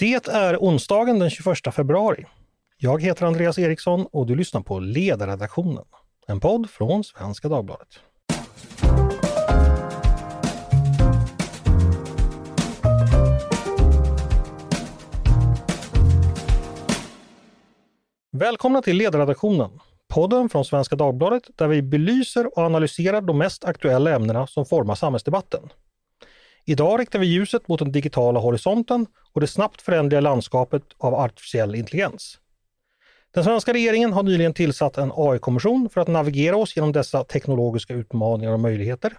Det är onsdagen den 21 februari. Jag heter Andreas Eriksson och du lyssnar på Ledarredaktionen, en podd från Svenska Dagbladet. Välkomna till Ledarredaktionen, podden från Svenska Dagbladet där vi belyser och analyserar de mest aktuella ämnena som formar samhällsdebatten. Idag riktar vi ljuset mot den digitala horisonten och det snabbt föränderliga landskapet av artificiell intelligens. Den svenska regeringen har nyligen tillsatt en AI-kommission för att navigera oss genom dessa teknologiska utmaningar och möjligheter.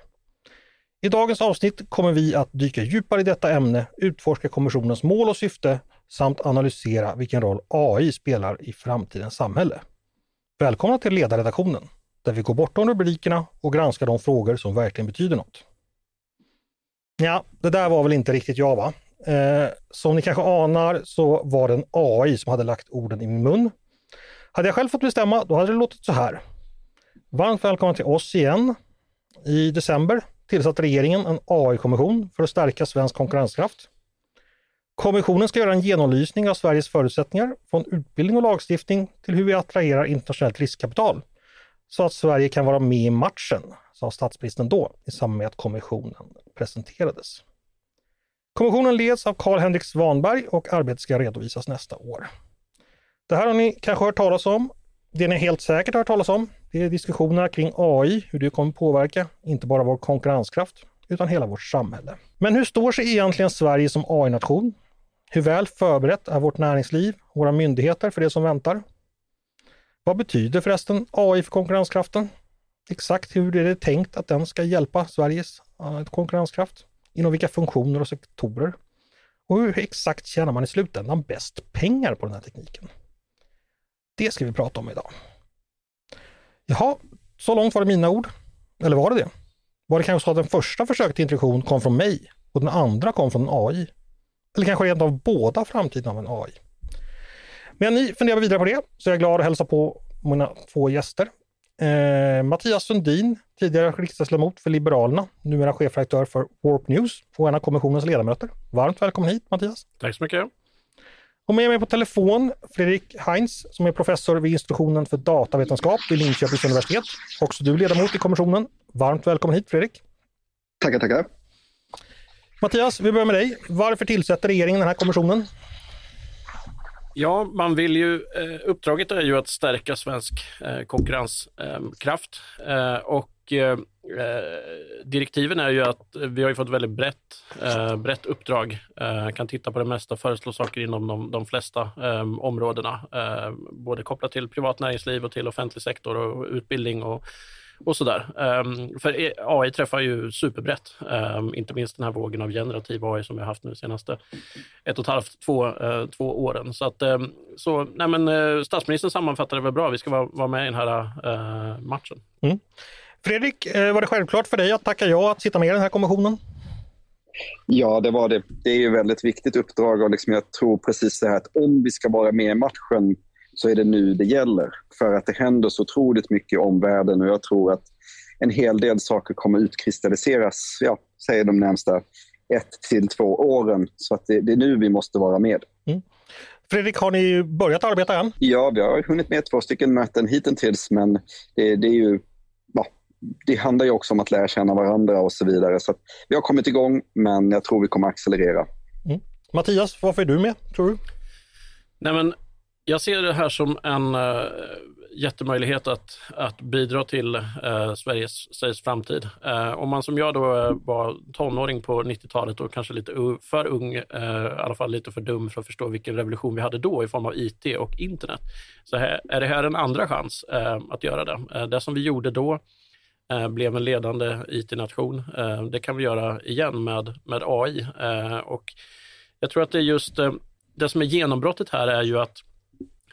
I dagens avsnitt kommer vi att dyka djupare i detta ämne, utforska kommissionens mål och syfte samt analysera vilken roll AI spelar i framtidens samhälle. Välkomna till ledarredaktionen, där vi går bortom rubrikerna och granskar de frågor som verkligen betyder något. Ja, det där var väl inte riktigt jag va? Eh, som ni kanske anar så var det en AI som hade lagt orden i min mun. Hade jag själv fått bestämma, då hade det låtit så här. Varmt välkomna till oss igen. I december tillsatte regeringen en AI-kommission för att stärka svensk konkurrenskraft. Kommissionen ska göra en genomlysning av Sveriges förutsättningar från utbildning och lagstiftning till hur vi attraherar internationellt riskkapital så att Sverige kan vara med i matchen, sa statsministern då i samband med att kommissionen presenterades. Kommissionen leds av Carl-Henrik Svanberg och arbetet ska redovisas nästa år. Det här har ni kanske hört talas om. Det ni helt säkert har hört talas om, det är diskussionerna kring AI, hur det kommer påverka inte bara vår konkurrenskraft, utan hela vårt samhälle. Men hur står sig egentligen Sverige som AI-nation? Hur väl förberett är vårt näringsliv våra myndigheter för det som väntar? Vad betyder förresten AI för konkurrenskraften? Exakt hur är det tänkt att den ska hjälpa Sveriges konkurrenskraft? Inom vilka funktioner och sektorer? Och hur exakt tjänar man i slutändan bäst pengar på den här tekniken? Det ska vi prata om idag. Jaha, så långt var det mina ord. Eller var det det? Var det kanske så att den första försöket till introduktion kom från mig och den andra kom från en AI? Eller kanske rent av båda framtiden av en AI? Men ni funderar vidare på det så jag är glad att hälsa på mina två gäster. Eh, Mattias Sundin, tidigare riksdagsledamot för Liberalerna, numera chefredaktör för Warp News och en av kommissionens ledamöter. Varmt välkommen hit Mattias! Tack så mycket! Och med mig på telefon Fredrik Heinz som är professor vid institutionen för datavetenskap vid Linköpings universitet. Också du ledamot i kommissionen. Varmt välkommen hit Fredrik! Tackar, tackar! Mattias, vi börjar med dig. Varför tillsätter regeringen den här kommissionen? Ja, man vill ju, eh, uppdraget är ju att stärka svensk eh, konkurrenskraft eh, och direktiven är ju att vi har ju fått väldigt brett, brett uppdrag. kan titta på det mesta, föreslå saker inom de, de flesta områdena, både kopplat till privat näringsliv och till offentlig sektor och utbildning och och sådär. Um, för e- AI träffar ju superbrett, um, inte minst den här vågen av generativ AI som vi har haft nu senaste ett och ett halvt, två, uh, två åren. Så, att, um, så nej men, uh, statsministern sammanfattar det väl bra, vi ska vara, vara med i den här uh, matchen. Mm. Fredrik, var det självklart för dig att tacka ja att sitta med i den här kommissionen? Ja, det var det. Det är ju ett väldigt viktigt uppdrag och liksom jag tror precis det här att om vi ska vara med i matchen så är det nu det gäller. För att det händer så otroligt mycket i omvärlden och jag tror att en hel del saker kommer utkristalliseras, ja, säger de närmsta ett till två åren. Så att det, det är nu vi måste vara med. Mm. Fredrik, har ni börjat arbeta än? Ja, vi har hunnit med två stycken möten hittills, men det, det är ju ja, det handlar ju också om att lära känna varandra och så vidare. Så vi har kommit igång, men jag tror vi kommer accelerera. Mm. Mattias, varför är du med, tror du? Nej, men jag ser det här som en uh, jättemöjlighet att, att bidra till uh, Sveriges, Sveriges framtid. Uh, om man som jag då var tonåring på 90-talet och kanske lite för ung, i alla fall lite för dum för att förstå vilken revolution vi hade då i form av IT och internet, så här, är det här en andra chans att göra det. det som vi gjorde då blev en ledande IT-nation. det kan vi göra igen med, med AI. och jag tror att det är just det som är genombrottet här är ju att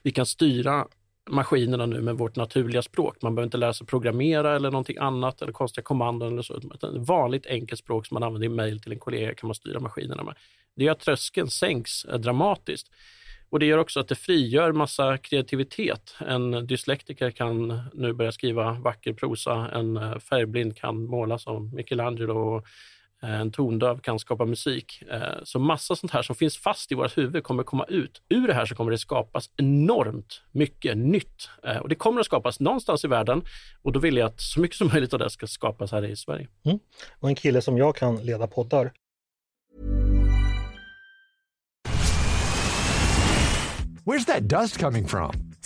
vi kan styra maskinerna nu med vårt naturliga språk. Man behöver inte lära sig programmera eller någonting annat eller konstiga kommandon eller så. Ett vanligt enkelt språk som man använder i mejl till en kollega kan man styra maskinerna med. Det gör att tröskeln sänks eh, dramatiskt. Och det gör också att det frigör massa kreativitet. En dyslektiker kan nu börja skriva vacker prosa, en eh, färgblind kan måla som Michelangelo och en tondöv kan skapa musik. Eh, så massa sånt här som finns fast i vårt huvud kommer komma ut. Ur det här så kommer det skapas enormt mycket nytt. Eh, och det kommer att skapas någonstans i världen och då vill jag att så mycket som möjligt av det ska skapas här i Sverige. Mm. Och en kille som jag kan leda poddar. Where's that dust coming from?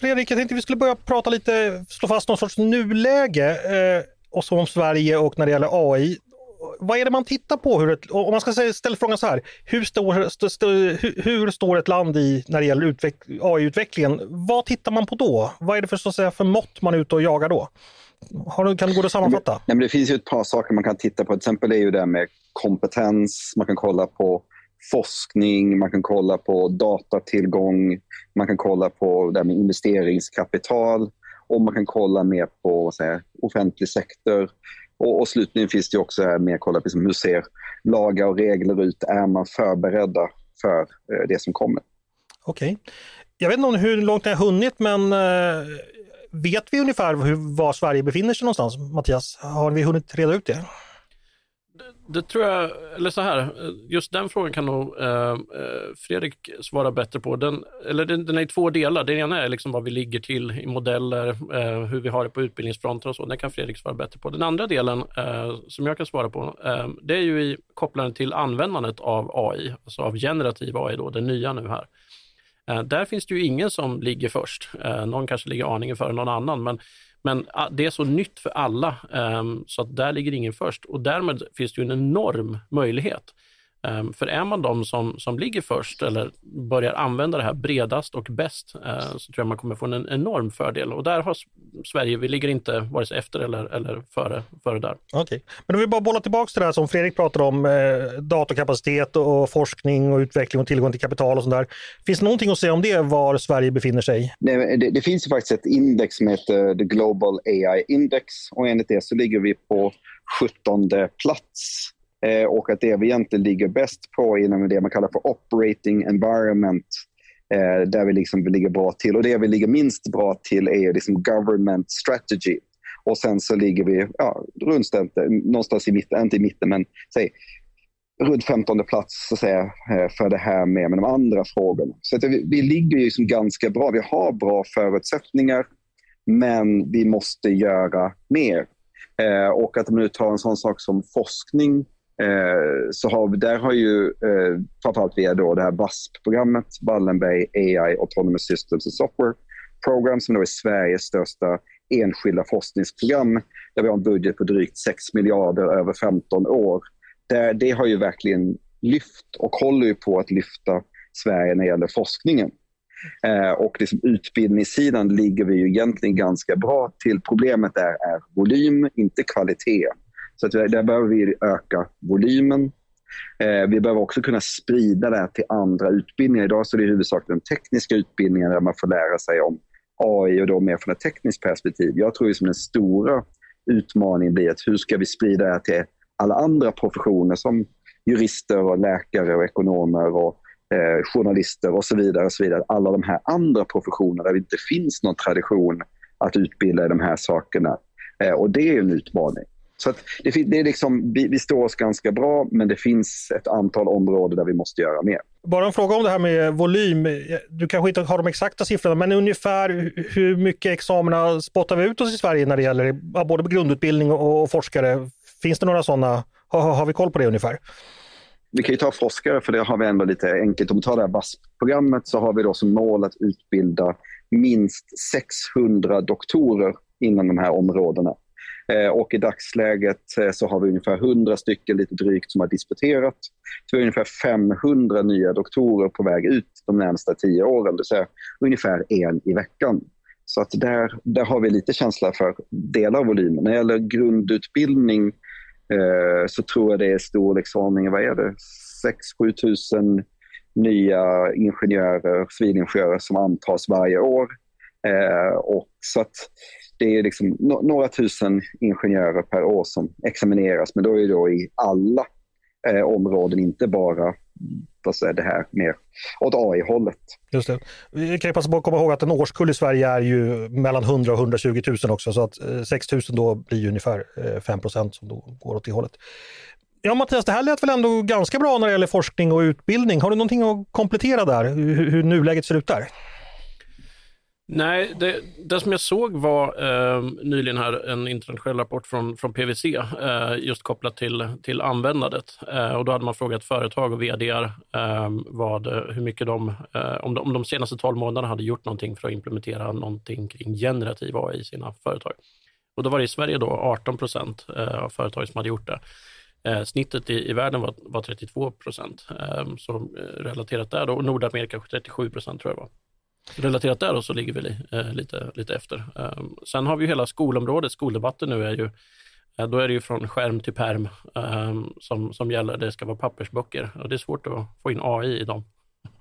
Fredrik, jag tänkte vi skulle börja prata lite, slå fast någon sorts nuläge eh, och så om Sverige och när det gäller AI. Vad är det man tittar på? Hur ett, om man ska ställa frågan så här, hur, stor, st, st, hur, hur står ett land i när det gäller AI-utvecklingen? Vad tittar man på då? Vad är det för, så att säga, för mått man är ute och jagar då? Har du, kan du gå och sammanfatta? Nej, men det finns ju ett par saker man kan titta på. Till exempel är ju det med kompetens. Man kan kolla på forskning, man kan kolla på datatillgång, man kan kolla på det med investeringskapital och man kan kolla mer på här, offentlig sektor. Och, och slutligen finns det också här mer kolla på liksom, hur ser lagar och regler ut? Är man förberedda för eh, det som kommer? Okej. Okay. Jag vet inte hur långt ni har hunnit, men eh, vet vi ungefär hur, var Sverige befinner sig någonstans, Mattias? Har vi hunnit reda ut det? Det tror jag, eller så här, just den frågan kan nog eh, eh, Fredrik svara bättre på. Den, eller den, den är i två delar. Den ena är liksom vad vi ligger till i modeller, eh, hur vi har det på utbildningsfronten och så. Den kan Fredrik svara bättre på. Den andra delen eh, som jag kan svara på, eh, det är ju i, kopplande till användandet av AI, alltså av generativ AI, då, den nya nu här. Eh, där finns det ju ingen som ligger först. Eh, någon kanske ligger aningen före någon annan, men men ah, det är så nytt för alla, ehm, så att där ligger ingen först. Och därmed finns det ju en enorm möjlighet. Ehm, för är man de som, som ligger först eller börjar använda det här bredast och bäst eh, så tror jag man kommer få en enorm fördel. Och där har Sverige, vi ligger inte vare sig efter eller, eller före, före där. Okej, okay. men om vi bara bollar tillbaka till det här som Fredrik pratade om, eh, datorkapacitet och forskning och utveckling och tillgång till kapital och sånt där. Finns det någonting att säga om det, var Sverige befinner sig? Det, det, det finns ju faktiskt ett index som heter The Global AI Index och enligt det så ligger vi på 17 plats Eh, Eh, och att det vi egentligen ligger bäst på inom det man kallar för operating environment, eh, där vi liksom ligger bra till. Och det vi ligger minst bra till är liksom government strategy. Och sen så ligger vi ja, runt någonstans i mitten, inte i mitten, men säg runt 15 plats så att säga, eh, för det här med, med de andra frågorna. Så att vi, vi ligger ju liksom ganska bra. Vi har bra förutsättningar, men vi måste göra mer. Eh, och att man nu tar en sån sak som forskning Eh, så har vi, där har ju eh, framförallt via då det här BASP-programmet, Wallenberg AI Autonomous Systems and Software Program, som då är Sveriges största enskilda forskningsprogram, där vi har en budget på drygt 6 miljarder över 15 år. Där, det har ju verkligen lyft och håller ju på att lyfta Sverige när det gäller forskningen. Eh, och liksom utbildningssidan ligger vi ju egentligen ganska bra till. Problemet där är volym, inte kvalitet. Så att där behöver vi öka volymen. Eh, vi behöver också kunna sprida det här till andra utbildningar. Idag så är det huvudsakligen de tekniska utbildningarna där man får lära sig om AI och då mer från ett tekniskt perspektiv. Jag tror att den stora utmaningen blir att hur ska vi sprida det här till alla andra professioner som jurister, och läkare, och ekonomer och eh, journalister och så vidare. och så vidare. Alla de här andra professionerna där det inte finns någon tradition att utbilda i de här sakerna. Eh, och det är en utmaning. Så det, det, är liksom, vi, vi, står oss ganska bra, men det finns ett antal områden där vi måste göra mer. Bara en fråga om det här med volym. Du kanske inte har de exakta siffrorna, men ungefär hur mycket examina spottar vi ut oss i Sverige när det gäller både grundutbildning och, forskare? Finns det några sådana? Har, har vi koll på det ungefär? Vi kan ju ta forskare, för det har vi ändå lite enkelt. Om vi tar det här BASP-programmet så har vi då som mål att utbilda minst 600 doktorer inom de här områdena. Eh, och i dagsläget eh, så har vi ungefär 100 stycken, lite drygt, som har disputerat. Så vi har ungefär 500 nya doktorer på väg ut de närmsta tio åren, det vill säga ungefär en i veckan. Så att där, där har vi lite känsla för delar av volymen. När det gäller grundutbildning eh, så tror jag det är storleksordningen, vad är det, 6-7 tusen nya ingenjörer, civilingenjörer som antas varje år. Eh, och så att det är liksom no några tusen ingenjörer per år som examineras, men då är det då i alla eh, områden, inte bara alltså det här mer åt AI-hållet. Just det. Vi kan ju passa på att komma ihåg att en årskull i Sverige är ju mellan 100 och 120 000 också, så att eh, 6 000 då blir ungefär eh, 5 procent som då går åt det hållet. Ja Mattias, det här lät väl ändå ganska bra när det gäller forskning och utbildning. Har du någonting att komplettera där, hur, hur nuläget ser ut där? Nej, det, det som jag såg var eh, nyligen här en internationell rapport från, från PWC eh, just kopplat till, till användandet. Eh, och då hade man frågat företag och vd eh, vad, hur mycket de, eh, om de, om de senaste 12 månaderna hade gjort någonting för att implementera någonting kring generativ AI i sina företag. Och då var det i Sverige då 18 procent eh, av företag som hade gjort det. Eh, snittet i, i världen var, var 32 procent. Eh, så eh, relaterat där då, och Nordamerika 37 procent tror jag var. Relaterat där så ligger vi eh, lite, lite efter. Eh, sen har vi hela skolområdet, skoldebatten nu är ju eh, då är det ju från skärm till perm um, som, som gäller. Det ska vara pappersböcker och det är svårt att få in AI i dem.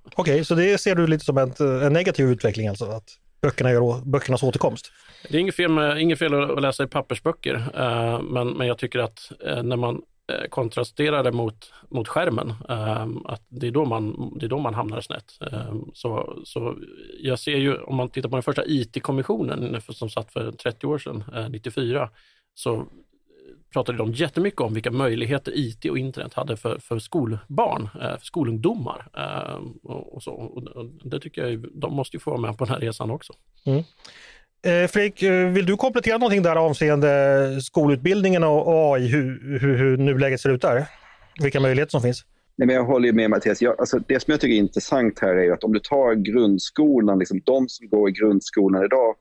Okej, okay, så det ser du lite som en, en negativ utveckling alltså? Att böckerna gör böckernas återkomst? Det är inget fel, med, inget fel att läsa i pappersböcker, uh, men, men jag tycker att när man Eh, kontrasterade kontrasterar det mot, mot skärmen, ehm, att det är, då man, det är då man hamnar snett. Ehm, så, så jag ser ju, om man tittar på den första IT-kommissionen som satt för 30 år sedan, eh, 94, så pratade de jättemycket om vilka möjligheter IT och internet hade för, för skolbarn, eh, för skolungdomar. Ehm, och, så. Och det tycker jag, de måste ju få vara med på den här resan också. Mm. Eh, Fredrik, eh, vill du komplettera någonting där avseende skolutbildningen och AI, hur, hur, hur nuläget ser ut där? Vilka möjligheter som finns? Nej, men jag håller med Mattias. Jag, alltså, det som jag tycker är intressant här är att om du tar grundskolan, liksom, de som går i grundskolan idag,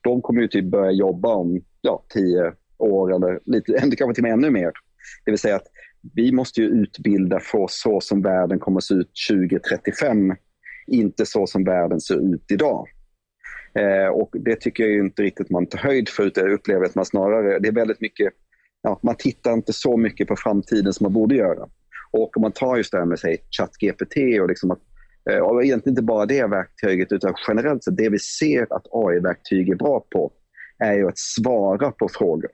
de kommer ju typ börja jobba om ja, tio år eller lite, kanske till och med ännu mer. Det vill säga att vi måste ju utbilda för så som världen kommer att se ut 2035, inte så som världen ser ut idag. Eh, och det tycker jag inte riktigt man tar höjd för, utan jag upplever att man snarare, det är väldigt mycket, ja, man tittar inte så mycket på framtiden som man borde göra. Och om man tar just det här med sig ChatGPT och liksom att eh, och egentligen inte bara det verktyget utan generellt sett det vi ser att AI-verktyg är bra på är ju att svara på frågor.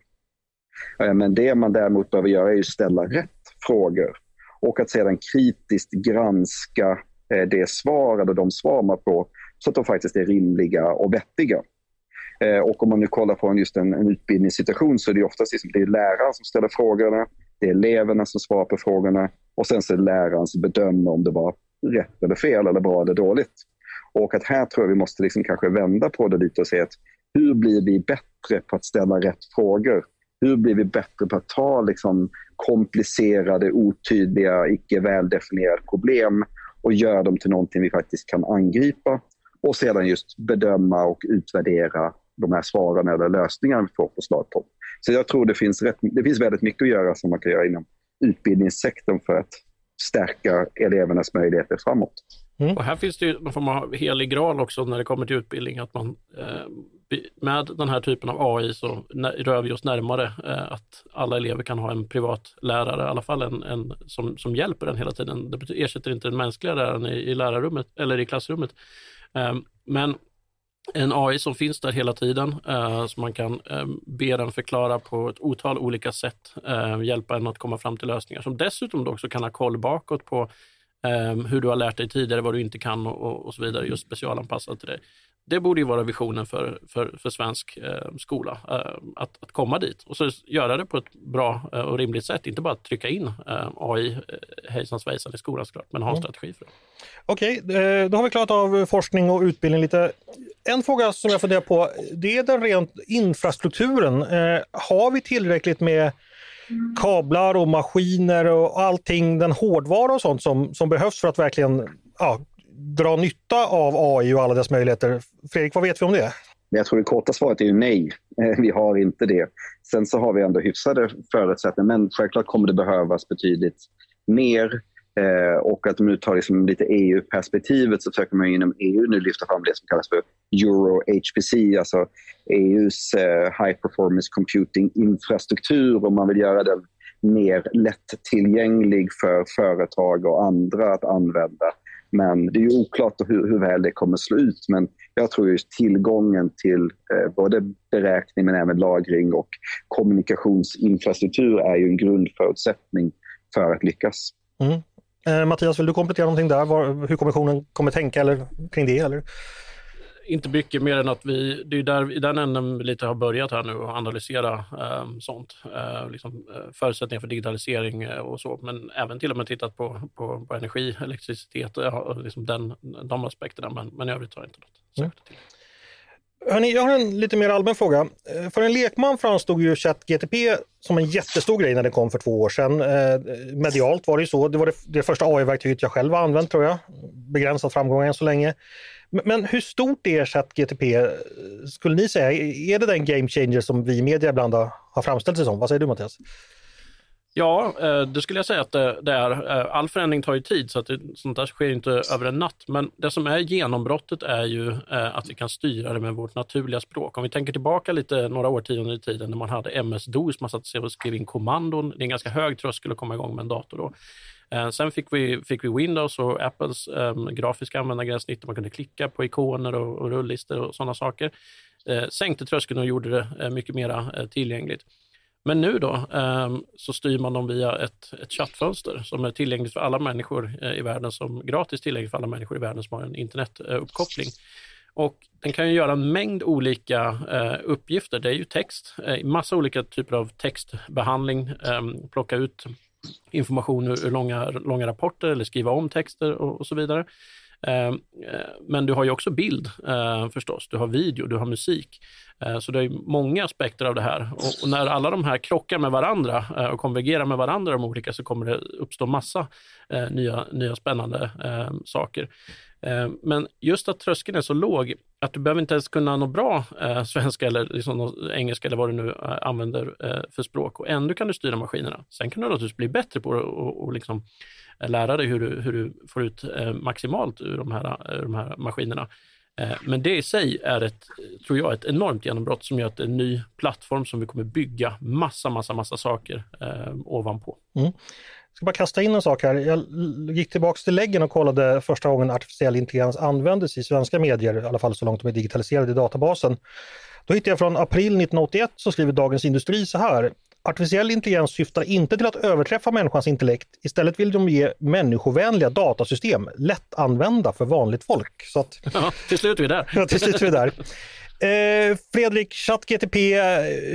Eh, men det man däremot behöver göra är att ställa rätt frågor och att sedan kritiskt granska eh, det svar eller de svar man får så att de faktiskt är rimliga och vettiga. Eh, och om man nu kollar på just en, en utbildningssituation så är det oftast liksom, det är läraren som ställer frågorna, det är eleverna som svarar på frågorna och sen så är det läraren som bedömer om det var rätt eller fel eller bra eller dåligt. Och att här tror jag vi måste liksom kanske vända på det lite och se att hur blir vi bättre på att ställa rätt frågor? Hur blir vi bättre på att ta liksom komplicerade, otydliga, icke väldefinierade problem och göra dem till någonting vi faktiskt kan angripa och sedan just bedöma och utvärdera de här svaren eller lösningarna vi får på. Så jag tror det finns, rätt, det finns väldigt mycket att göra som man kan göra inom utbildningssektorn för att stärka elevernas möjligheter framåt. Mm. Och här finns det ju någon form av helig graal också när det kommer till utbildning, att man eh, med den här typen av AI så rör vi oss närmare eh, att alla elever kan ha en privat lärare, i alla fall en, en som, som hjälper den hela tiden. Det ersätter inte den mänskliga läraren i, i lärarrummet eller i klassrummet. Ehm, men en AI som finns där hela tiden, eh, som så man kan eh, be den förklara på ett otal olika sätt, eh, hjälpa en att komma fram till lösningar, som dessutom också kan ha koll bakåt på ehm, hur du har lärt dig tidigare, vad du inte kan och, och så vidare, just specialanpassat till dig. Det borde ju vara visionen för, för, för svensk eh, skola, eh, att, att komma dit och så göra det på ett bra eh, och rimligt sätt. Inte bara trycka in eh, AI eh, hejsan svejsan i skolan såklart, men ha en mm. strategi för det. Okej, okay, då har vi klarat av forskning och utbildning lite. En fråga som jag funderar på, det är den rent infrastrukturen. Eh, har vi tillräckligt med kablar och maskiner och allting, den hårdvara och sånt som, som behövs för att verkligen ja, dra nytta av AI och alla dess möjligheter? Fredrik, vad vet vi om det? Jag tror det korta svaret är ju nej. Eh, vi har inte det. Sen så har vi ändå hyfsade förutsättningar, men självklart kommer det behövas betydligt mer. Eh, och att de nu tar liksom lite EU-perspektivet så försöker man inom EU nu lyfta fram det som kallas för Euro HPC, alltså EUs eh, High Performance Computing infrastruktur och man vill göra den mer lättillgänglig för företag och andra att använda. Men det är ju oklart hur, hur väl det kommer slå ut. Men jag tror just tillgången till eh, både beräkning men även lagring och kommunikationsinfrastruktur är ju en grundförutsättning för att lyckas. Mm. Eh, Mattias, vill du komplettera någonting där? Var, hur kommissionen kommer tänka eller, kring det? Eller? Inte mycket mer än att vi, det är där, i den änden vi lite har börjat här nu och analysera eh, sånt. Eh, liksom, eh, förutsättningar för digitalisering eh, och så, men även till och med tittat på, på, på energi, elektricitet och liksom den, de aspekterna. Men, men i övrigt har jag inte något mm. till. Hörrni, jag har en lite mer allmän fråga. Eh, för en lekman framstod ju ChatGTP som en jättestor grej när det kom för två år sedan. Eh, medialt var det ju så. Det var det, det första AI-verktyget jag själv har använt tror jag. Begränsad framgång än så länge. Men hur stort är ChatGTP eh, skulle ni säga? Är det den game changer som vi i media ibland har framställt sig som? Vad säger du Mattias? Ja, eh, det skulle jag säga att det är. Eh, all förändring tar ju tid, så att det, sånt där sker inte över en natt. Men det som är genombrottet är ju att vi kan styra det med vårt naturliga språk. Om vi tänker tillbaka lite några årtionden i tiden när man hade MS-DOS, man satt och skrev in kommandon. Det är en ganska hög tröskel att komma igång med en dator då. Eh, sen fick vi, fick vi Windows och Apples um, grafiska användargränssnitt. Man kunde klicka på ikoner och, och rulllistor och sådana saker. Eh, sänkte tröskeln och gjorde det eh, mycket mer eh, tillgängligt. Men nu då ehm, så styr man dem via ett, ett chattfönster som är tillgängligt för alla människor eh, i världen, som gratis tillgängligt för alla människor i världen som har en internetuppkoppling. Och den kan ju göra en mängd olika eh, uppgifter. Det är ju text, eh, massa olika typer av textbehandling, eh, plocka ut information ur, ur långa, långa rapporter eller skriva om texter och, och så vidare. Ehm, eh, men du har ju också bild eh, förstås, du har video, du har musik. Eh, så det är många aspekter av det här. Och när alla de här krockar med varandra eh, och konvergerar med varandra, de olika, så kommer det uppstå massa eh, nya, nya spännande eh, saker. Eh, men just att tröskeln är så låg att du behöver inte ens kunna något bra eh, svenska eller liksom engelska eller vad du nu eh, använder för språk och ändå kan du styra maskinerna. Sen kan du naturligtvis bli bättre på det och, och liksom lära dig hur du, hur du får ut eh, maximalt ur de här, ur de här maskinerna. Eh, men det i sig är ett, tror jag, ett enormt genombrott som gör att det är en ny plattform som vi kommer bygga massa, massa, massa saker eh, ovanpå. Mm. Jag ska bara kasta in en sak här. Jag gick tillbaks till läggen och kollade första gången artificiell intelligens användes i svenska medier, i alla fall så långt de är digitaliserade i databasen. Då hittade jag från april 1981 så skriver Dagens Industri så här. Artificiell intelligens syftar inte till att överträffa människans intellekt. Istället vill de ge människovänliga datasystem lättanvända för vanligt folk. Så att, ja, till slut är vi där. ja, till slut är vi där. Eh, Fredrik, ChatGTP,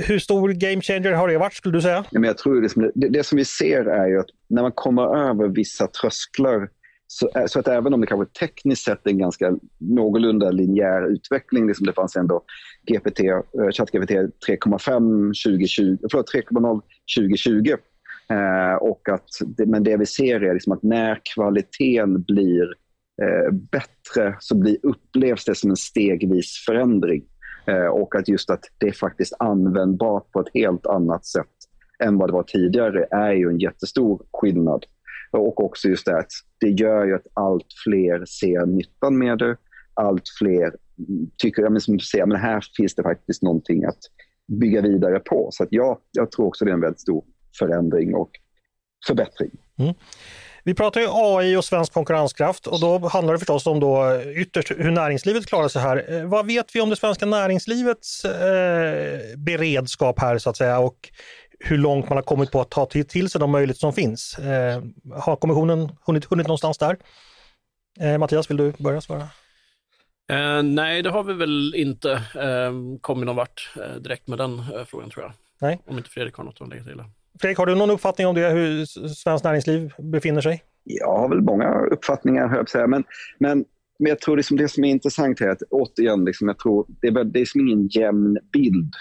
hur stor game changer har det varit skulle du säga? Ja, men jag tror det, det, det som vi ser är ju att när man kommer över vissa trösklar så, eh, så, att även om det kanske tekniskt sett är en ganska någorlunda linjär utveckling, liksom det fanns ändå GPT, uh, eh, ChatGPT 3,5 2020, förlåt 3,0 2020. Uh, och att det, men det vi ser är liksom att när kvaliteten blir eh, bättre så blir, upplevs det som en stegvis förändring. Eh, och att just att det är faktiskt användbart på ett helt annat sätt än vad det var tidigare är ju en jättestor skillnad. Och också just det att det gör ju att allt fler ser nyttan med det. Allt fler tycker ja, men som säger, men här finns det faktiskt någonting att bygga vidare på. Så att ja, jag tror också det är en väldigt stor förändring och förbättring. Mm. Vi pratar ju AI och svensk konkurrenskraft och då handlar det förstås om då ytterst hur näringslivet klarar sig här. Eh, vad vet vi om det svenska näringslivets eh, beredskap här så att säga och hur långt man har kommit på att ta till, till sig de möjligheter som finns. Eh, har kommissionen hunnit, hunnit någonstans där? Eh, Mattias, vill du börja svara? Eh, nej, det har vi väl inte eh, kommit någon vart eh, direkt med den eh, frågan tror jag. Nej. Om inte Fredrik har något att lägga till. Fredrik, har du någon uppfattning om det, hur svenskt näringsliv befinner sig? Jag har väl många uppfattningar, höll jag. Men, men, men jag tror liksom det som är intressant är att återigen, liksom, jag tror det är, det är som ingen jämn bild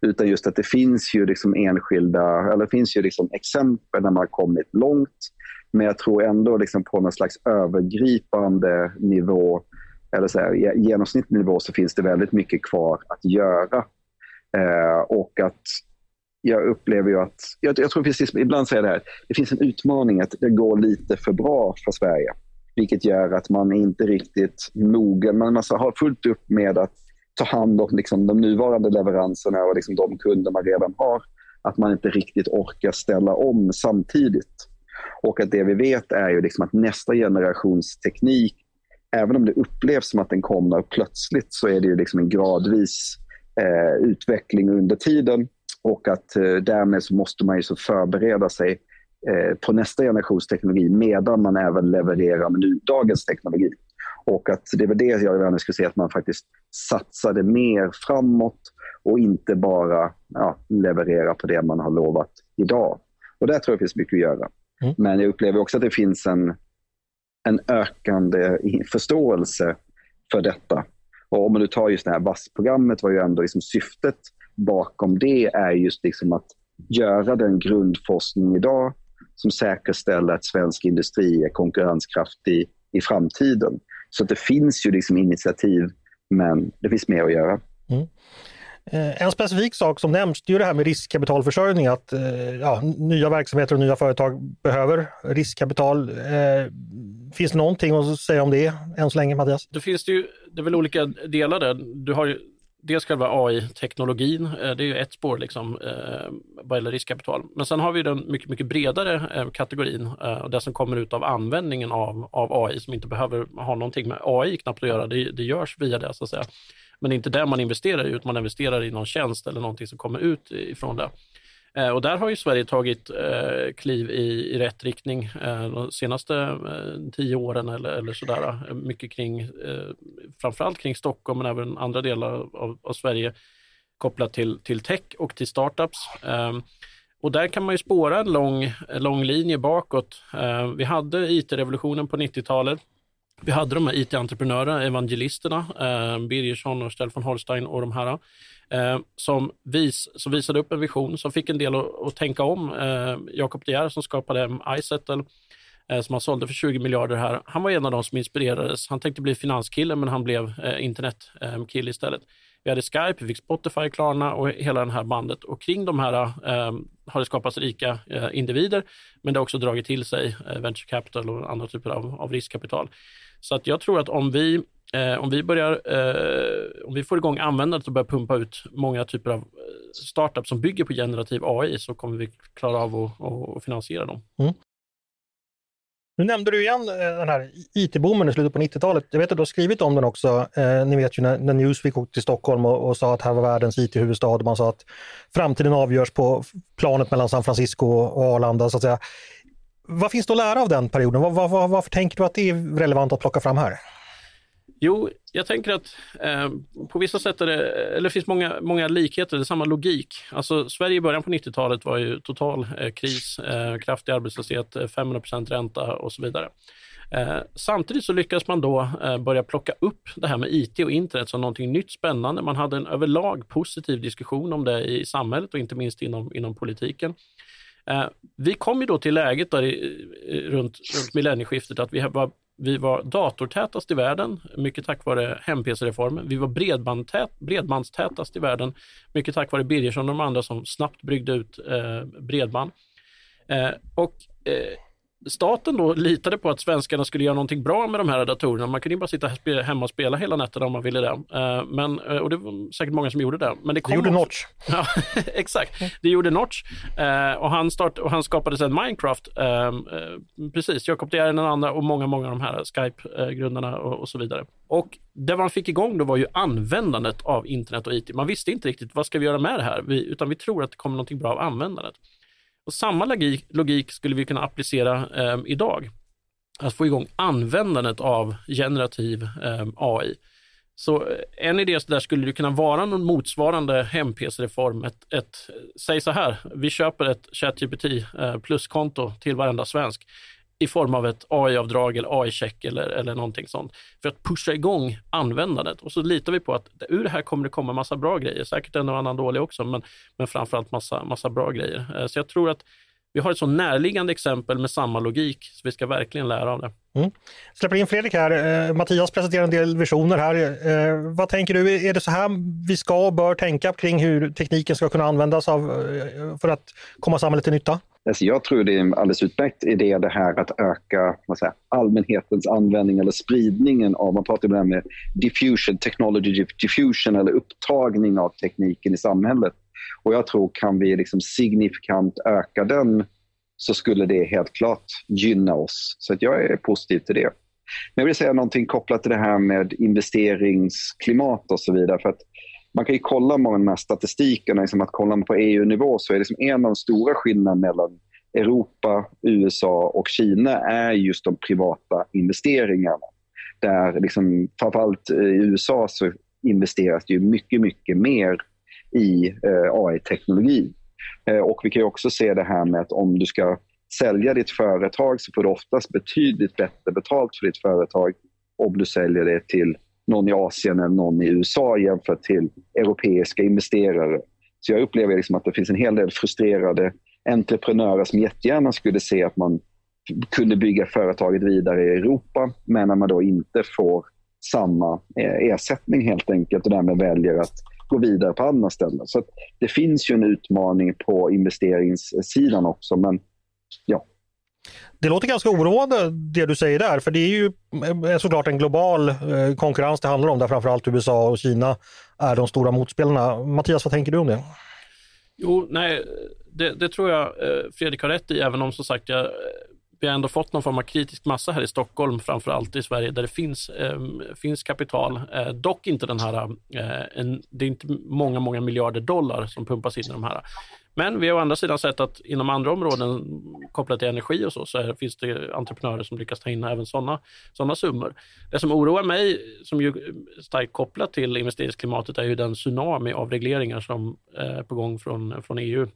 utan just att det finns ju liksom enskilda, eller det finns ju liksom exempel där man har kommit långt. Men jag tror ändå liksom på någon slags övergripande nivå, eller så här, genomsnittlig nivå, så finns det väldigt mycket kvar att göra. Eh, och att jag upplever ju att, jag, jag tror precis, ibland säger det här, det finns en utmaning att det går lite för bra för Sverige. Vilket gör att man inte riktigt mogen, man har fullt upp med att ta hand om liksom, de nuvarande leveranserna och liksom, de kunder man redan har att man inte riktigt orkar ställa om samtidigt. Och att det vi vet är ju liksom att nästa generations teknik, även om det upplevs som att den kommer plötsligt, så är det ju liksom en gradvis eh, utveckling under tiden. Och att eh, därmed så måste man ju så förbereda sig eh, på nästa generations teknologi medan man även levererar med nu, dagens teknologi. Och att det väl det jag gärna skulle säga, att man faktiskt satsade mer framåt och inte bara ja, leverera på det man har lovat idag. Och där tror jag det finns mycket att göra. Mm. Men jag upplever också att det finns en, en ökande förståelse för detta. Och om man nu tar just det här VASS-programmet var ju ändå liksom syftet bakom det är just liksom att göra den grundforskning idag som säkerställer att svensk industri är konkurrenskraftig i framtiden. Så det finns ju liksom initiativ, men det finns mer att göra. Mm. Eh, en specifik sak som nämns det är det här med riskkapitalförsörjning, att eh, ja, nya verksamheter och nya företag behöver riskkapital. Eh, finns det någonting att säga om det än så länge, Mattias? Det finns det ju, det är väl olika delar där. Du har ju dels själva AI-teknologin, eh, det är ju ett spår liksom, eh, vad gäller riskkapital. Men sen har vi den mycket, mycket bredare eh, kategorin, det som kommer ut av användningen av, av AI som inte behöver ha någonting med AI knappt att göra, det, det görs via det så att säga. Men det är inte där man investerar i, utan man investerar i någon tjänst eller någonting som kommer ut ifrån det. Eh, och där har ju Sverige tagit eh, kliv i, i rätt riktning eh, de senaste eh, tio åren eller, eller sådär. Eh, mycket kring, eh, framförallt kring Stockholm men även andra delar av, av Sverige kopplat till, till tech och till startups. Eh, och där kan man ju spåra en lång, lång linje bakåt. Eh, vi hade IT-revolutionen på 90-talet vi hade de här IT-entreprenörerna, evangelisterna, eh, Birgersson och Stellan Holstein och de här, eh, som, vis, som visade upp en vision, som fick en del att, att tänka om. Eh, Jakob De Geer som skapade iSettle, eh, som han sålde för 20 miljarder här, han var en av de som inspirerades. Han tänkte bli finanskille, men han blev eh, internetkille eh, istället. Vi hade Skype, vi fick Spotify, Klarna och hela det här bandet. Och kring de här eh, har det skapats rika eh, individer, men det har också dragit till sig eh, venture capital och andra typer av, av riskkapital. Så att jag tror att om vi, eh, om vi börjar, eh, om vi får igång användandet och börjar pumpa ut många typer av eh, startups som bygger på generativ AI så kommer vi klara av att, att finansiera dem. Mm. Nu nämnde du igen eh, den här IT-boomen i slutet på 90-talet. Jag vet att du har skrivit om den också. Eh, ni vet ju när, när Newsweek åkte till Stockholm och, och, sa att här var världens IT-huvudstad. Man sa att framtiden avgörs på planet mellan San Francisco och Arlanda. Så att säga. Vad finns det att lära av den perioden? Var, var, varför tänker du att det är relevant att plocka fram här? Jo, jag tänker att eh, på vissa sätt är det, eller det finns många, många likheter, det är samma logik. Alltså Sverige i början på 90-talet var ju total eh, kris, eh, kraftig arbetslöshet, 500 eh, ränta och så vidare. Eh, samtidigt så lyckades man då eh, börja plocka upp det här med IT och internet som någonting nytt spännande. Man hade en överlag positiv diskussion om det i samhället och inte minst inom, inom politiken. Eh, vi kom ju då till läget där i, runt, runt millennieskiftet att vi var, vi var datortätast i världen, mycket tack vare hem-PC-reformen. Vi var bredbandtät, bredbandstätast i världen, mycket tack vare Birgersson och de andra som snabbt bryggde ut eh, bredband. Eh, och eh, staten då litade på att svenskarna skulle göra någonting bra med de här datorerna. Man kunde ju bara sitta hemma och spela hela nätterna om man ville det. Eh, men, eh, och det var säkert många som gjorde det. Men det, kom det gjorde också... Notch. Ja, exakt. Det gjorde Notch. Eh, och han, start, och han skapade sedan Minecraft. Precis, Jakob De den andra och många, många av de här Skype-grundarna och, och så vidare. Och det man fick igång då var ju användandet av internet och IT. Man visste inte riktigt vad ska vi göra med det här, vi, utan vi tror att det kommer någonting bra av användandet. Och samma logik, logik skulle vi kunna applicera eh, idag. Att få igång användandet av generativ ehm, eh, AI. Så en idé där skulle det kunna vara någon motsvarande hem-PC-reform. Ett, ett, säg så här, vi köper ett ChatGPT eh, plus-konto till varenda svensk i form av ett AI-avdrag eller AI-check eller, eller någonting sånt. För att pusha igång användandet. Och så litar vi på att ur det här kommer det komma massa bra grejer. Säkert en och annan dålig också, men, men framförallt massa, massa bra grejer. Eh, så jag tror att vi har ett så närliggande exempel med samma logik, så vi ska verkligen lära av det. Mm. Släpper in Fredrik här. Eh, Mattias presenterar en del visioner här. Eh, vad tänker du, är det så här vi ska och bör tänka kring hur tekniken ska kunna användas av, eh, för att komma samhället till nytta? Alltså jag tror det är en alldeles utmärkt idé det här att öka vad säger, allmänhetens användning eller spridningen av, man pratar ibland med diffusion, technology diffusion eller upptagning av tekniken i samhället. Och jag tror kan vi liksom signifikant öka den så skulle det helt klart gynna oss. Så att jag är positiv till det. Men jag vill säga någonting kopplat till det här med investeringsklimat och så vidare. För att man kan ju kolla med de här statistikerna, liksom att kollar man på EU-nivå så är det som en av de stora skillnaderna mellan Europa, USA och Kina är just de privata investeringarna. Där liksom, framförallt eh, i USA så investeras det ju mycket, mycket mer i eh, AI-teknologi. Eh, och vi kan också se det här med att om du ska sälja ditt företag så får du oftast betydligt bättre betalt för ditt företag om du säljer det till någon i Asien eller någon i USA jämfört till europeiska investerare. Så jag upplever liksom att det finns en hel del frustrerade entreprenörer som jättegärna skulle se att man kunde bygga företaget vidare i Europa, men när man då inte får samma eh, ersättning helt enkelt och därmed väljer att gå vidare på andra ställen. Så det finns ju en utmaning på investeringssidan också, men ja. Det låter ganska oroande det du säger där, för det är ju eh, såklart en global eh, konkurrens det handlar om, där framförallt USA och Kina är de stora motspelarna. Mattias, vad tänker du om det? Jo, nej, det, det tror jag eh, Fredrik har rätt i, även om som sagt jag vi har ändå fått någon form av kritisk massa här i Stockholm, framför allt i Sverige, där det finns, eh, finns kapital. Eh, dock inte den här, eh, en, det är inte många, många miljarder dollar som pumpas in i de här. Men vi har å andra sidan sett att inom andra områden kopplat till energi och så, så är, finns det entreprenörer som lyckas ta in även sådana såna summor. Det som oroar mig, som ju starkt kopplat till investeringsklimatet, är ju den tsunami av regleringar som är på gång från, från EU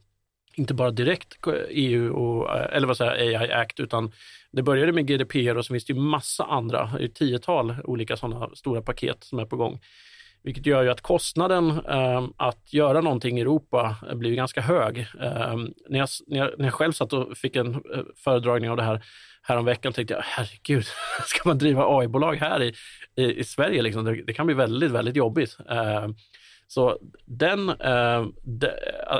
inte bara direkt EU och, eh, eller vad säger AI Act, utan det började med GDPR och så finns det ju massa andra, ett tiotal olika sådana stora paket som är på gång. Vilket gör ju att kostnaden eh, att göra någonting i Europa eh, blir ganska hög. Eh, när, jag, när, jag, när jag själv satt och fick en eh, föredragning av det här häromveckan tänkte jag, herregud, ska man driva AI-bolag här i, i, i Sverige? Liksom? Det, det, kan bli väldigt, väldigt jobbigt. Eh, så den, eh, de,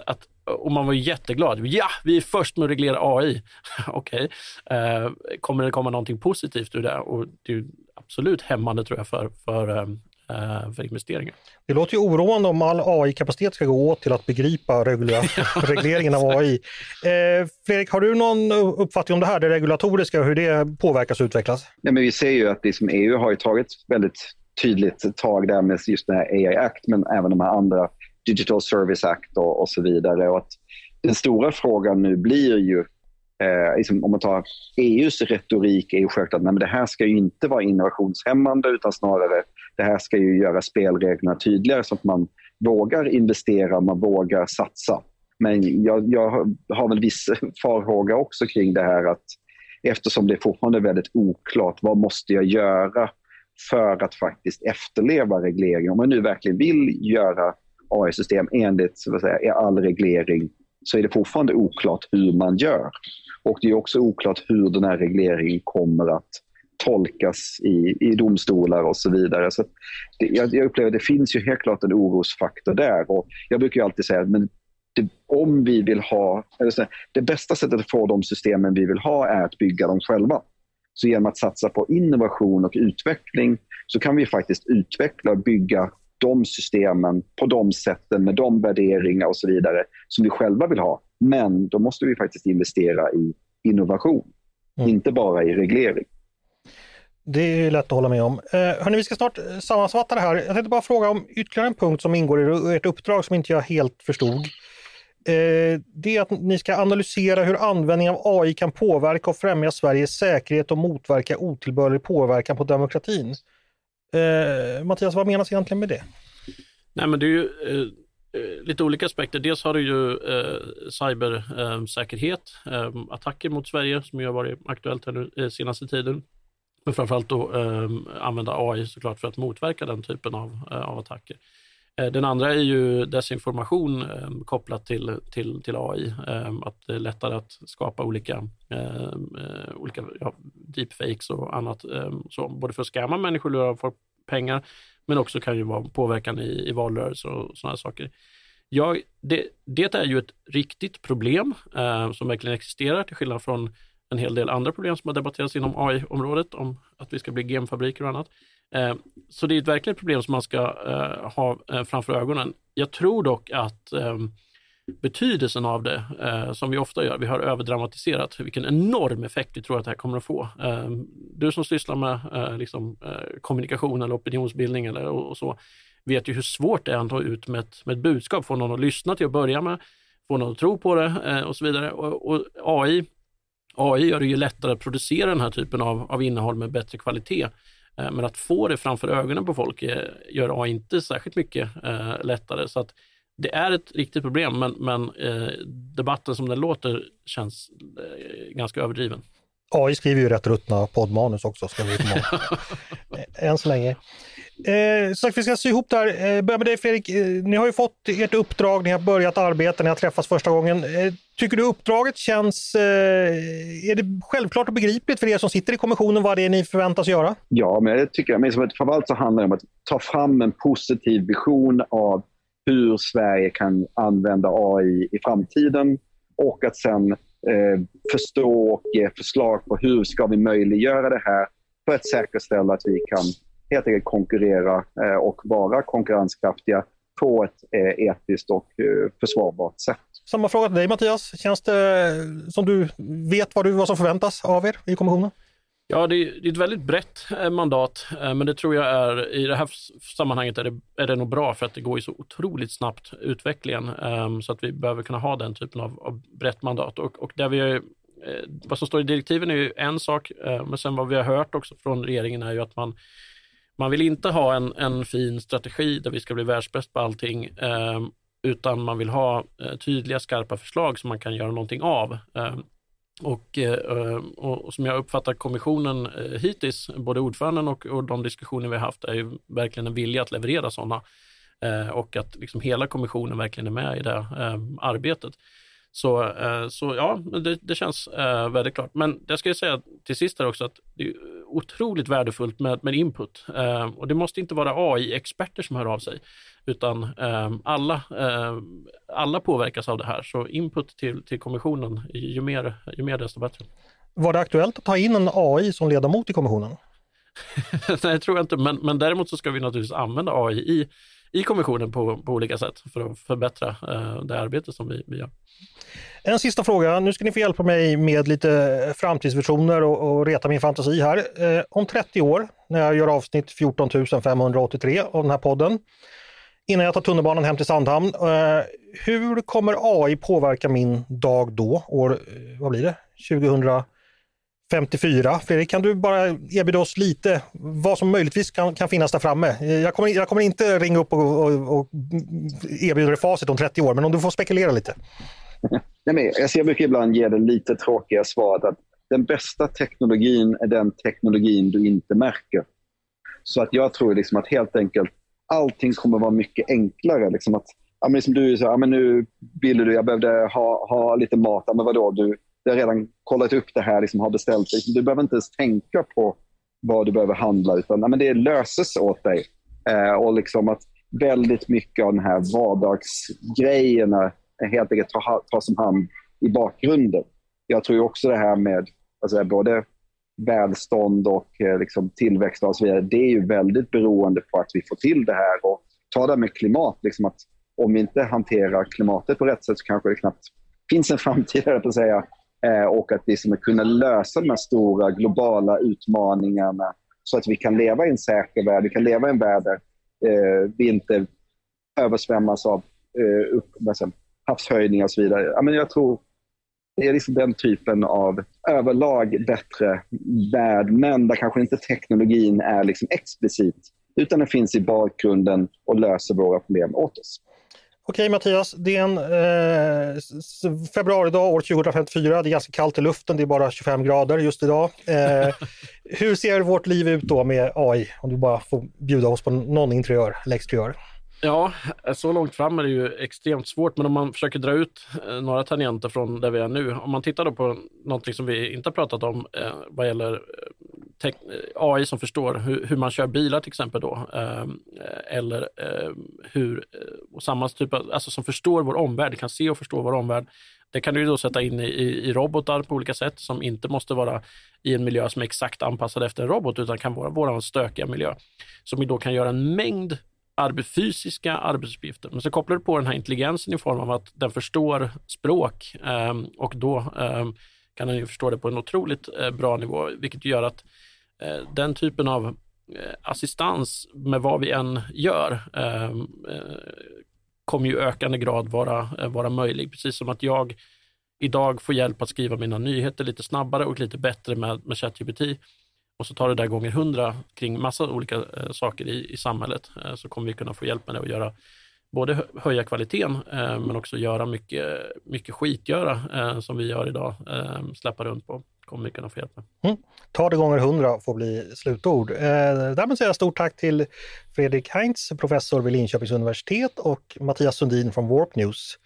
att och man var jätteglad. Ja, vi är först med att reglera AI. Okej, okay. eh, kommer det komma någonting positivt ur det? Och det är absolut hämmande tror jag för, för, eh, för investeringar. Det låter ju oroande om all AI-kapacitet ska gå åt till att begripa regleringen av AI. Eh, Fredrik, har du någon uppfattning om det här, det regulatoriska och hur det påverkas och utvecklas? Ja, men vi ser ju att det som EU har tagit väldigt tydligt tag där med just den här AI Act, men även de här andra Digital Service Act och, och så vidare. Och att den stora frågan nu blir ju, eh, liksom, om man tar EUs retorik, är ju självklart att nej, men det här ska ju inte vara innovationshämmande utan snarare det här ska ju göra spelreglerna tydligare så att man vågar investera, man vågar satsa. Men jag, jag har väl viss farhåga också kring det här att eftersom det är fortfarande väldigt oklart, vad måste jag göra för att faktiskt efterleva regleringen? Om man nu verkligen vill göra AI-system enligt så att säga, all reglering så är det fortfarande oklart hur man gör. Och det är också oklart hur den här regleringen kommer att tolkas i, i domstolar och så vidare. Så det, jag, jag, upplever att det finns ju helt klart en orosfaktor där. Och jag brukar alltid säga att det, om vi vill ha... Eller det bästa sättet att få de systemen vi vill ha är att bygga dem själva. Så genom att satsa på innovation och utveckling så kan vi faktiskt utveckla och bygga de systemen på de sätten med de värderingar och så vidare som vi själva vill ha. Men då måste vi faktiskt investera i innovation, mm. inte bara i reglering. Det är lätt att hålla med om. Eh, hörni, vi ska snart eh, sammanfatta det här. Jag tänkte bara fråga om ytterligare en punkt som ingår i ert uppdrag som inte jag helt förstod. Eh, det är att ni ska analysera hur användning av AI kan påverka och främja Sveriges säkerhet och motverka otillbörlig påverkan på demokratin. Eh, Mattias, vad menas egentligen med det? Nej, men det är ju eh, eh lite olika aspekter. Dels har du ju eh, cybersäkerhet, eh, attacker mot Sverige som ju har varit aktuellt här nu eh, senaste tiden. Men framförallt då eh, använda AI såklart för att motverka den typen av, eh, av attacker. Eh, den andra är ju desinformation eh, kopplat till, till, till AI. Eh, att det är lättare att skapa olika, ehm, eh, olika ja, deepfakes och annat. Ehm, så, både för att skämma människor, lura folk pengar, men också kan ju vara påverkan i, i valrörelser och sådana saker. Ja, det, det, är ju ett riktigt problem eh, som verkligen existerar till skillnad från en hel del andra problem som har debatterats inom AI-området om att vi ska bli genfabriker och annat. Eh, så det är ett verkligt problem som man ska eh, ha eh, framför ögonen. Jag tror dock att eh, betydelsen av det, eh, som vi ofta gör. Vi har överdramatiserat vilken enorm effekt vi tror att det här kommer att få. Du som sysslar med liksom, kommunikation eller opinionsbildning eller, och, och, så, vet ju hur svårt det är att nå ut med ett, med ett budskap, få någon att lyssna till att börja med, få någon att tro på det och så vidare. Och, och, AI, AI gör det ju lättare att producera den här typen av, av innehåll med bättre kvalitet. Eh, men att få det framför ögonen på folk gör AI inte särskilt mycket lättare. Så att det är ett riktigt problem, men, men eh, debatten som den låter känns eh, ganska överdriven. AI skriver ju rätt ruttna poddmanus också, ska vi komma Än så länge. Eh, så vi ska sy ihop det här. Eh, börja med dig Fredrik. Eh, ni har ju fått ert uppdrag, ni har börjat arbeta, ni har träffats första gången. Eh, tycker du uppdraget känns... Eh, är det självklart och begripligt för er som sitter i kommissionen vad det är ni förväntas göra? Ja, men det tycker men framförallt så handlar det om att ta fram en positiv vision av hur Sverige kan använda AI i framtiden och att sen eh, förstå och ge förslag på hur ska vi möjliggöra det här för att säkerställa att vi kan helt enkelt konkurrera eh, och vara konkurrenskraftiga på ett eh, etiskt och eh, försvarbart sätt. Samma fråga till dig Mattias. Känns det som du vet vad, du, vad som förväntas av er i kommissionen? Ja, det är, det är ett väldigt brett mandat, men det tror jag är, i det här sammanhanget är det, är det nog bra för att det går ju så otroligt snabbt utvecklingen, ehm, så att vi behöver kunna ha den typen av, av brett mandat. Och, och där vi är, vad som står i direktiven är ju en sak, men sen vad vi har hört också från regeringen är ju att man man vill inte ha en, en fin strategi där vi ska bli världsbäst på allting, eh, utan man vill ha eh, tydliga, skarpa förslag som man kan göra någonting av. Eh, och, eh, ehm, och, och, som jag uppfattar kommissionen eh, hittills, både ordföranden och, och de diskussioner vi har haft, är ju verkligen en vilja att leverera sådana. Eh, och att liksom hela kommissionen verkligen är med i det ehm, arbetet. Så, eh, så ja, det, det känns eh, väldigt klart. Men det ska jag säga till sist här också att det är otroligt värdefullt med, med input. Eh, och det måste inte vara AI-experter som hör av sig, utan alla, alla påverkas av det här. Så input till, till kommissionen, ju mer, ju mer desto bättre. Var det aktuellt att ta in en AI som ledamot i kommissionen? Nej, det tror jag inte, men, men däremot så ska vi naturligtvis använda AI i, i kommissionen på, på olika sätt för att förbättra eh, det arbete som vi, vi gör. En sista fråga. Nu ska ni få hjälpa mig med lite framtidsvisioner och, och reta min fantasi här. Eh, om 30 år, när jag gör avsnitt 14 583 av den här podden, innan jag tar tunnelbanan hem till Sandhamn, eh, hur kommer AI påverka min dag då? År, eh, vad blir det? 54. Fredrik, kan du bara erbjuda oss lite vad som möjligtvis kan, kan finnas där framme? Jag kommer, jag kommer inte ringa upp och, och, och erbjuda dig facit om 30 år, men om du får spekulera lite. Nej, men jag, jag brukar ibland ge det lite tråkiga svaret att den bästa teknologin är den teknologin du inte märker. Så att jag tror liksom att helt enkelt allting kommer vara mycket enklare. Liksom att, ja, men liksom du sa, ja, men nu ville du, jag behövde ha, ha lite mat. Ja, men vadå, du, du har redan kollat upp det här, liksom, har beställt det. Du behöver inte ens tänka på vad du behöver handla, utan nej, men det löses åt dig. Eh, och liksom att väldigt mycket av de här vardagsgrejerna helt enkelt tas om hand i bakgrunden. Jag tror också det här med alltså, både välstånd och eh, liksom, tillväxt och så vidare, det är ju väldigt beroende på att vi får till det här. Och ta det med klimat, liksom att om vi inte hanterar klimatet på rätt sätt så kanske det knappt finns en framtid, på att säga. Eh, och att vi ska kunna lösa de här stora globala utmaningarna så att vi kan leva i en säker värld, vi kan leva i en värld där eh, vi inte översvämmas av eh, upp, havshöjningar och så vidare. Ja, men jag tror det är liksom den typen av överlag bättre värld, men där kanske inte teknologin är liksom explicit, utan den finns i bakgrunden och löser våra problem åt oss. Okej Mattias, det är en eh, februaridag år 2054. Det är ganska kallt i luften, det är bara 25 grader just idag. Eh, hur ser vårt liv ut då med AI? Om du bara får bjuda oss på någon interiör eller exteriör. Ja, så långt fram är det ju extremt svårt, men om man försöker dra ut eh, några tangenter från där vi är nu. Om man tittar då på någonting som vi inte har pratat om eh, vad gäller eh, Eh, AI som förstår hur, hur, man kör bilar till exempel då. Eh, eller eh, hur, eh, och samma typ av, alltså som förstår vår omvärld, kan se och förstå vår omvärld. Det kan du då sätta in i, i, i, robotar på olika sätt som inte måste vara i en miljö som är exakt anpassad efter en robot utan kan vara vår stökiga miljö. Som då kan göra en mängd arbe fysiska arbetsuppgifter. Men så kopplar du på den här intelligensen i form av att den förstår språk eh, och då eh, kan den ju förstå det på en otroligt eh, bra nivå, vilket gör att eh, Eh, den typen av eh, assistans med vad vi än gör ehm, eh, kommer ju ökande grad vara, vara möjlig. Precis som att jag idag får hjälp att skriva mina nyheter lite snabbare och lite bättre med, med ChatGPT och så tar det där gånger hundra kring massa olika saker i, i samhället så kommer vi kunna få hjälp med det och göra både höja kvaliteten men också göra mycket, mycket skitgöra som vi gör idag, ehm, släppa runt på kommer vi kunna få hjälp med. Mm. Ta det gånger hundra får bli slutord. Eh, därmed säger jag stort tack till Fredrik Heinz, professor vid Linköpings universitet och Mattias Sundin från Warp News.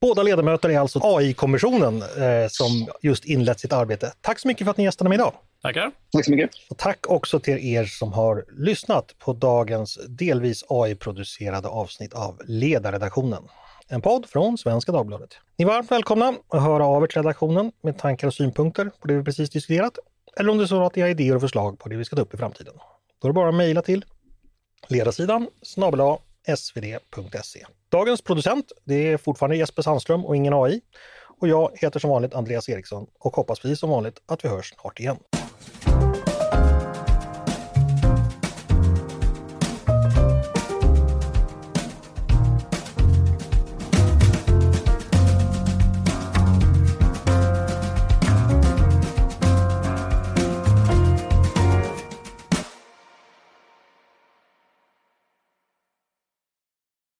Båda ledamöter är alltså AI-kommissionen eh, som just inlett sitt arbete. Tack så mycket för att ni gästade mig idag. Tackar. Tack så mycket. Och tack också till er som har lyssnat på dagens delvis AI-producerade avsnitt av Ledarredaktionen. En podd från Svenska Dagbladet. Ni är varmt välkomna att höra av er till redaktionen med tankar och synpunkter på det vi precis diskuterat. Eller om det är så att ni har idéer och förslag på det vi ska ta upp i framtiden. Då är det bara att mejla till ledarsidan snabel svd.se. Dagens producent det är fortfarande Jesper Sandström och ingen AI. Och jag heter som vanligt Andreas Eriksson och hoppas precis som vanligt att vi hörs snart igen.